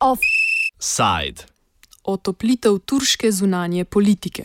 Offside. Otoplitev turške zunanje politike.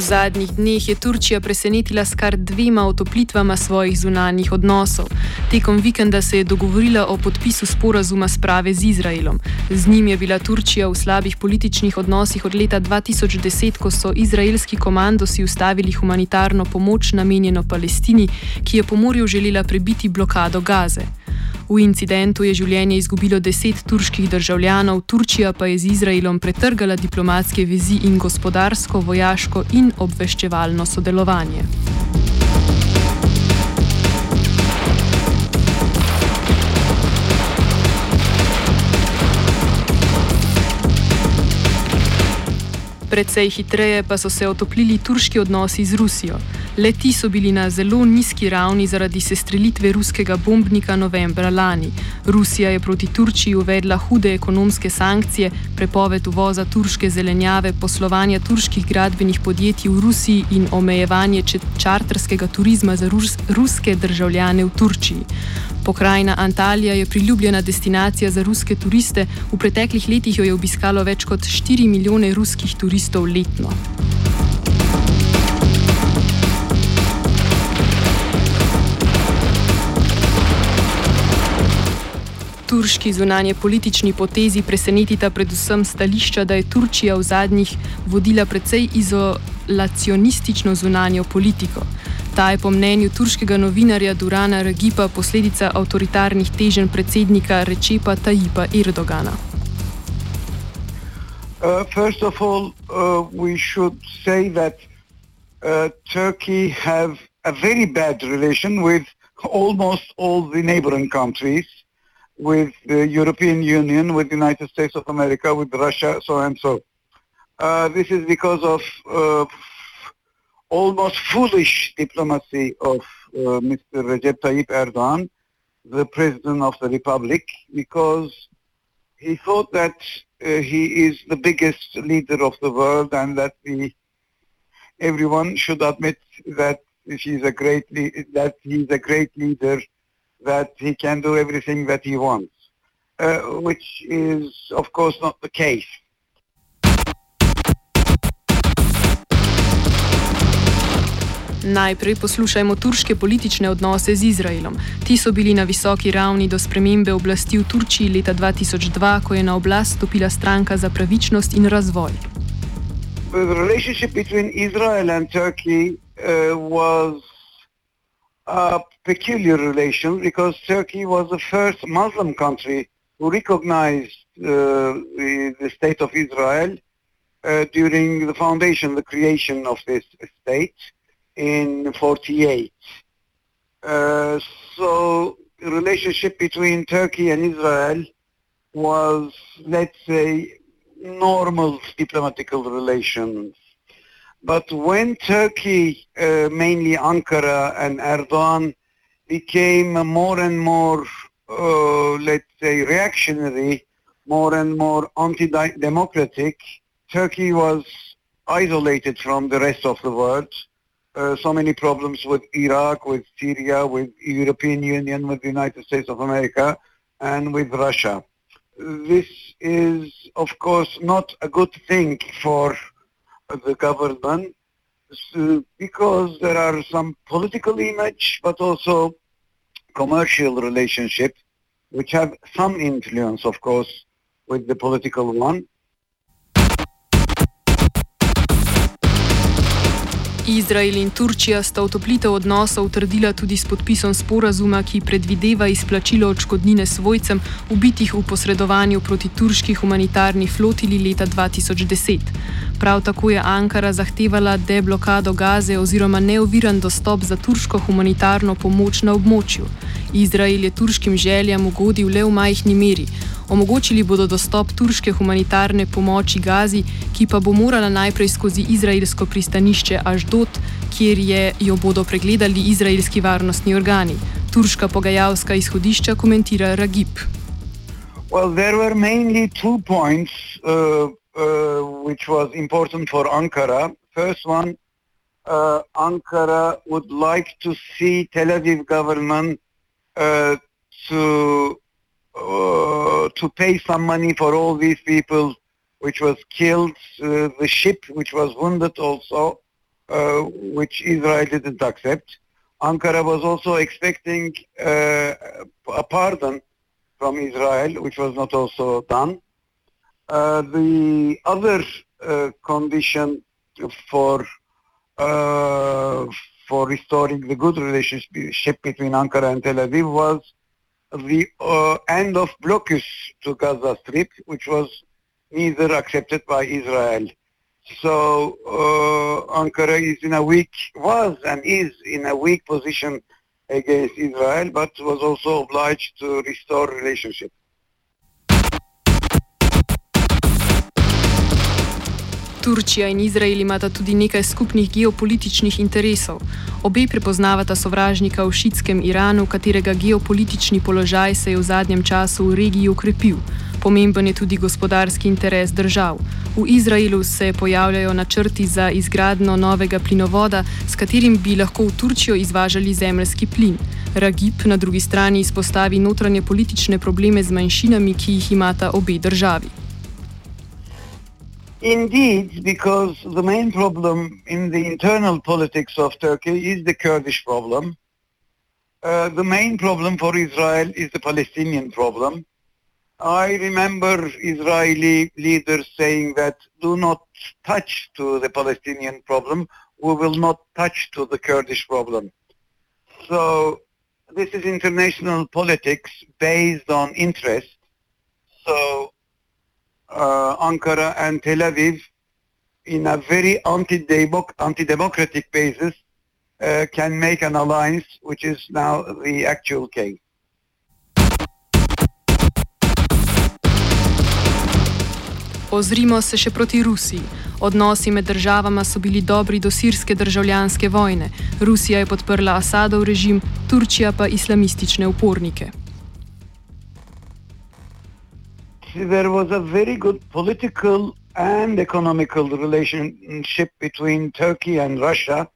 V zadnjih dneh je Turčija presenetila s kar dvema otoplitvama svojih zunanjih odnosov. Tekom vikenda se je dogovorila o podpisu sporazuma sprave z Izraelom. Z njim je bila Turčija v slabih političnih odnosih od leta 2010, ko so izraelski komandosi ustavili humanitarno pomoč namenjeno Palestini, ki je po morju želela prebiti blokado Gaze. V incidentu je življenje izgubilo deset turških državljanov, Turčija pa je z Izraelom pretrgala diplomatske vezi in gospodarsko, vojaško in obveščevalno sodelovanje. Predvsej hitreje pa so se otoplili turški odnosi z Rusijo. Leti so bili na zelo nizki ravni zaradi sestrelitve ruskega bombnika novembra lani. Rusija je proti Turčiji uvedla hude ekonomske sankcije, prepoved uvoza turške zelenjave, poslovanja turških gradbenih podjetij v Rusiji in omejevanje čarterskega turizma za rus ruske državljane v Turčiji. Pokrajina Antalija je priljubljena destinacija za ruske turiste, v preteklih letih jo je obiskalo več kot 4 milijone ruskih turistov letno. Turški zunanje politični potezi presenetita predvsem stališča, da je Turčija v zadnjih vodila precej izolacionistično zunanjo politiko. Ta je po mnenju turškega novinarja Durana Regipa posledica avtoritarnih teženj predsednika Rečepa Tajipa Erdogana. Uh, first of all, uh, we should say that uh, Turkey have a very bad relation with almost all the neighboring countries, with the European Union, with the United States of America, with Russia, so and so. Uh, this is because of uh, almost foolish diplomacy of uh, Mr. Recep Tayyip Erdogan, the president of the republic, because he thought that uh, he is the biggest leader of the world and that everyone should admit that he's a great that he's a great leader, that he can do everything that he wants, uh, which is of course not the case. Najprej poslušajmo turške politične odnose z Izraelom. Ti so bili na visoki ravni do spremembe oblasti v Turčiji leta 2002, ko je na oblast stopila stranka za pravičnost in razvoj. Odnose med Izraelom in Turčijo was a peculiar relation because Turkey was the first Muslim country who recognized uh, the, the state of Israel uh, during the foundation, the creation of this state. In 48. Uh, so the relationship between Turkey and Israel was, let's say, normal diplomatic relations. But when Turkey, uh, mainly Ankara and Erdogan, became more and more, uh, let's say, reactionary, more and more anti-democratic, Turkey was isolated from the rest of the world uh, so many problems with Iraq, with Syria, with European Union, with the United States of America, and with Russia. This is, of course, not a good thing for the government because there are some political image, but also commercial relationships, which have some influence, of course, with the political one. Izrael in Turčija sta utoplitev odnosov trdila tudi s podpisom sporazuma, ki predvideva izplačilo odškodnine svojcem ubitih v posredovanju proti turški humanitarni flotili leta 2010. Prav tako je Ankara zahtevala deblokado Gaze oziroma neoviran dostop za turško humanitarno pomoč na območju. Izrael je turškim željam ugodil le v majhni meri. Omogočili bodo dostop turške humanitarne pomoči Gazi, ki pa bo morala najprej skozi izraelsko pristanišče Aždot, kjer je, jo bodo pregledali izraelski varnostni organi. Turška pogajalska izhodišča komentira Ragib. Well, there were mainly two points uh, uh, which was important for Ankara. First one, uh, Ankara would like to see Tel Aviv government uh, to uh, to pay some money for all these people which was killed, uh, the ship which was wounded also, uh, which Israel didn't accept. Ankara was also expecting uh, a pardon from Israel, which was not also done. Uh, the other uh, condition for uh, for restoring the good relationship between Ankara and Tel Aviv was the uh, end of blocus to Gaza Strip, which was neither accepted by Israel. So uh, Ankara is in a weak, was and is in a weak position against Israel, but was also obliged to restore relationship. Turčija in Izrael imata tudi nekaj skupnih geopolitičnih interesov. Obe prepoznavata sovražnika v šitskem Iranu, katerega geopolitični položaj se je v zadnjem času v regiji ukrepil. Pomemben je tudi gospodarski interes držav. V Izraelu se pojavljajo načrti za izgradno novega plinovoda, s katerim bi lahko v Turčijo izvažali zemljski plin. Ragib na drugi strani izpostavi notranje politične probleme z manjšinami, ki jih imata obe državi. Indeed, because the main problem in the internal politics of Turkey is the Kurdish problem. Uh, the main problem for Israel is the Palestinian problem. I remember Israeli leaders saying that do not touch to the Palestinian problem, we will not touch to the Kurdish problem. So this is international politics based on interest. So uh, Ankara and Tel Aviv, in a very anti-democratic basis, uh, can make an alliance, which is now the actual case. Ozrimo se še proti Rusiji. Odnosi med državama so bili dobri do sirske državljanske vojne. Rusija je podprla Asadov režim, Turčija pa islamistične upornike. There was a very good political and economical relationship between Turkey and Russia,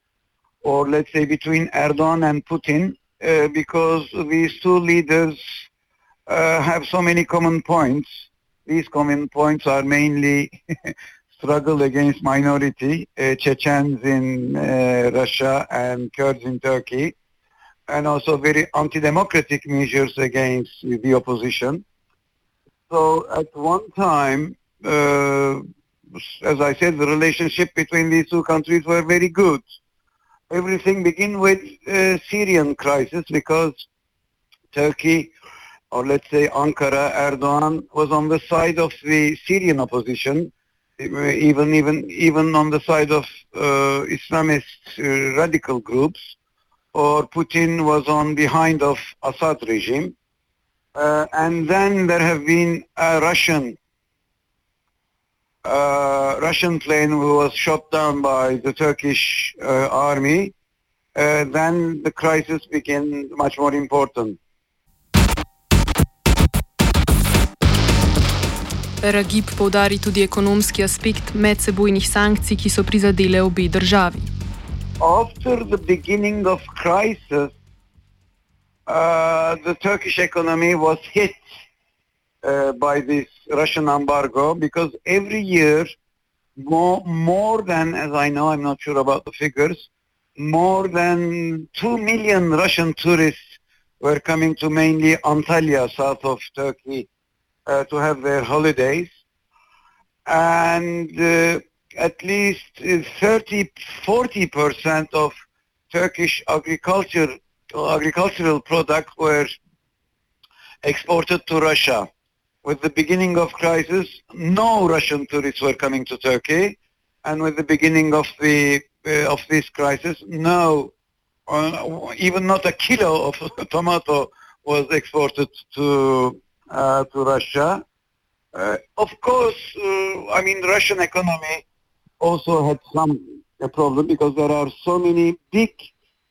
or let's say between Erdogan and Putin, uh, because these two leaders uh, have so many common points. These common points are mainly struggle against minority, uh, Chechens in uh, Russia and Kurds in Turkey, and also very anti-democratic measures against the opposition. So at one time, uh, as I said, the relationship between these two countries were very good. Everything began with uh, Syrian crisis because Turkey or let's say Ankara, Erdogan was on the side of the Syrian opposition, even even even on the side of uh, Islamist uh, radical groups, or Putin was on behind of Assad regime, uh, and then there have been a Russian uh, Russian plane who was shot down by the Turkish uh, army. Uh, then the crisis became much more important. Ragib poudari tudi ekonomski aspekt medsebojnih sankcij, ki so prizadele obe državi. After the beginning of crisis, uh, the Turkish economy was hit uh, by this Russian embargo because every year, more, more than, as I know, I'm not sure about the figures, more than 2 million Russian tourists were coming to mainly Antalya, south of Turkey, uh, to have their holidays. And uh, at least 30, 40% of Turkish agriculture, agricultural products were exported to Russia. With the beginning of crisis, no Russian tourists were coming to Turkey. And with the beginning of the uh, of this crisis, no, uh, even not a kilo of tomato was exported to uh, to Russia. Uh, of course, uh, I mean, Russian economy also had some problem because there are so many big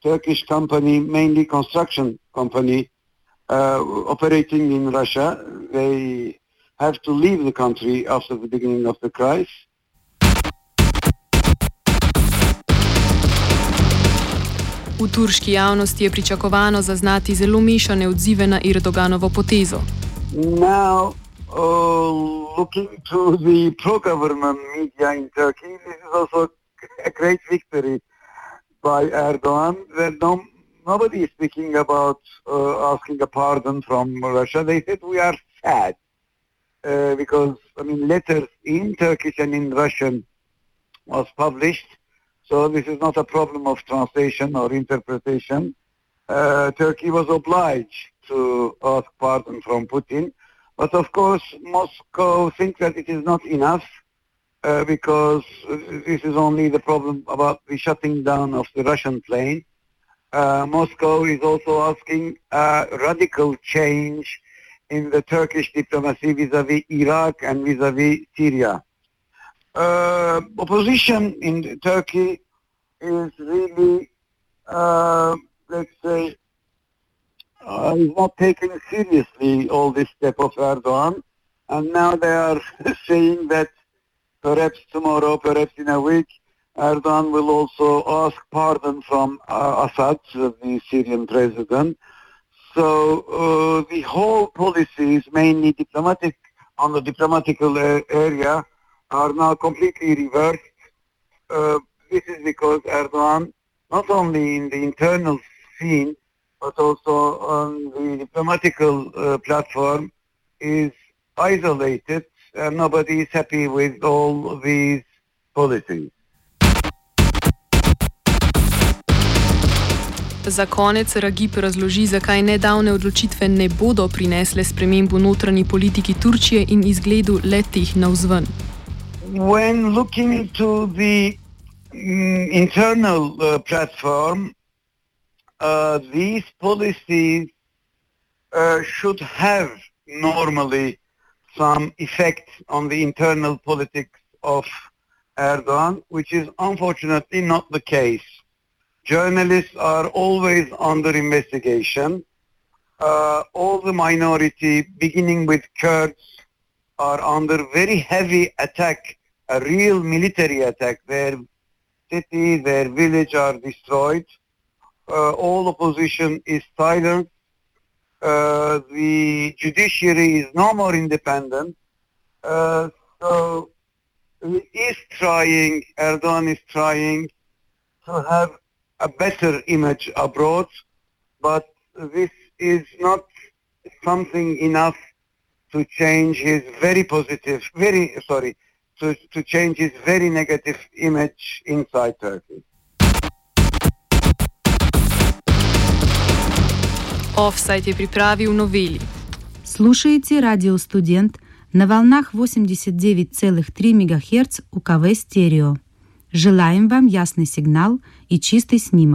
Turkish company, mainly construction company, uh, operating in Russia. They have to leave the country after the beginning of the crisis. V turški javnosti je pričakovano zaznati zelo mešane odzive na Erdoganovo potezo. Now, uh, looking to the pro-government media in Turkey, this is also a great victory by Erdogan. That no, nobody is speaking about uh, asking a pardon from Russia. They said we are sad uh, because I mean letters in Turkish and in Russian was published so this is not a problem of translation or interpretation. Uh, Turkey was obliged to ask pardon from Putin. But of course, Moscow thinks that it is not enough uh, because this is only the problem about the shutting down of the Russian plane. Uh, Moscow is also asking a radical change in the Turkish diplomacy vis-à-vis Iraq and vis-à-vis Syria uh, opposition in Turkey is really, uh, let's say, uh, is not taking seriously all this step of Erdogan. And now they are saying that perhaps tomorrow, perhaps in a week, Erdogan will also ask pardon from uh, Assad, the Syrian president. So uh, the whole policy is mainly diplomatic on the diplomatical uh, area are now completely reversed. Uh, this is because Erdogan, not only in the internal scene, but also on the diplomatical uh, platform, is isolated and nobody is happy with all these policies. Za konec Ragib razloži, zakaj nedavne odločitve ne bodo prinesle sprememb v notranji politiki Turčije in izgledu letih navzven. when looking to the mm, internal uh, platform, uh, these policies uh, should have normally some effect on the internal politics of Erdogan, which is unfortunately not the case. Journalists are always under investigation. Uh, all the minority, beginning with Kurds, are under very heavy attack a real military attack. Their city, their village are destroyed. Uh, all opposition is silent. Uh, the judiciary is no more independent. Uh, so he is trying, Erdogan is trying to have a better image abroad, but this is not something enough to change his very positive, very, sorry, to, to change his very negative image inside Turkey. Offside je pripravil noveli. Слушаете радио «Студент» на волнах 89,3 МГц УКВ «Стерео». Желаем вам ясный сигнал и чистый снимок.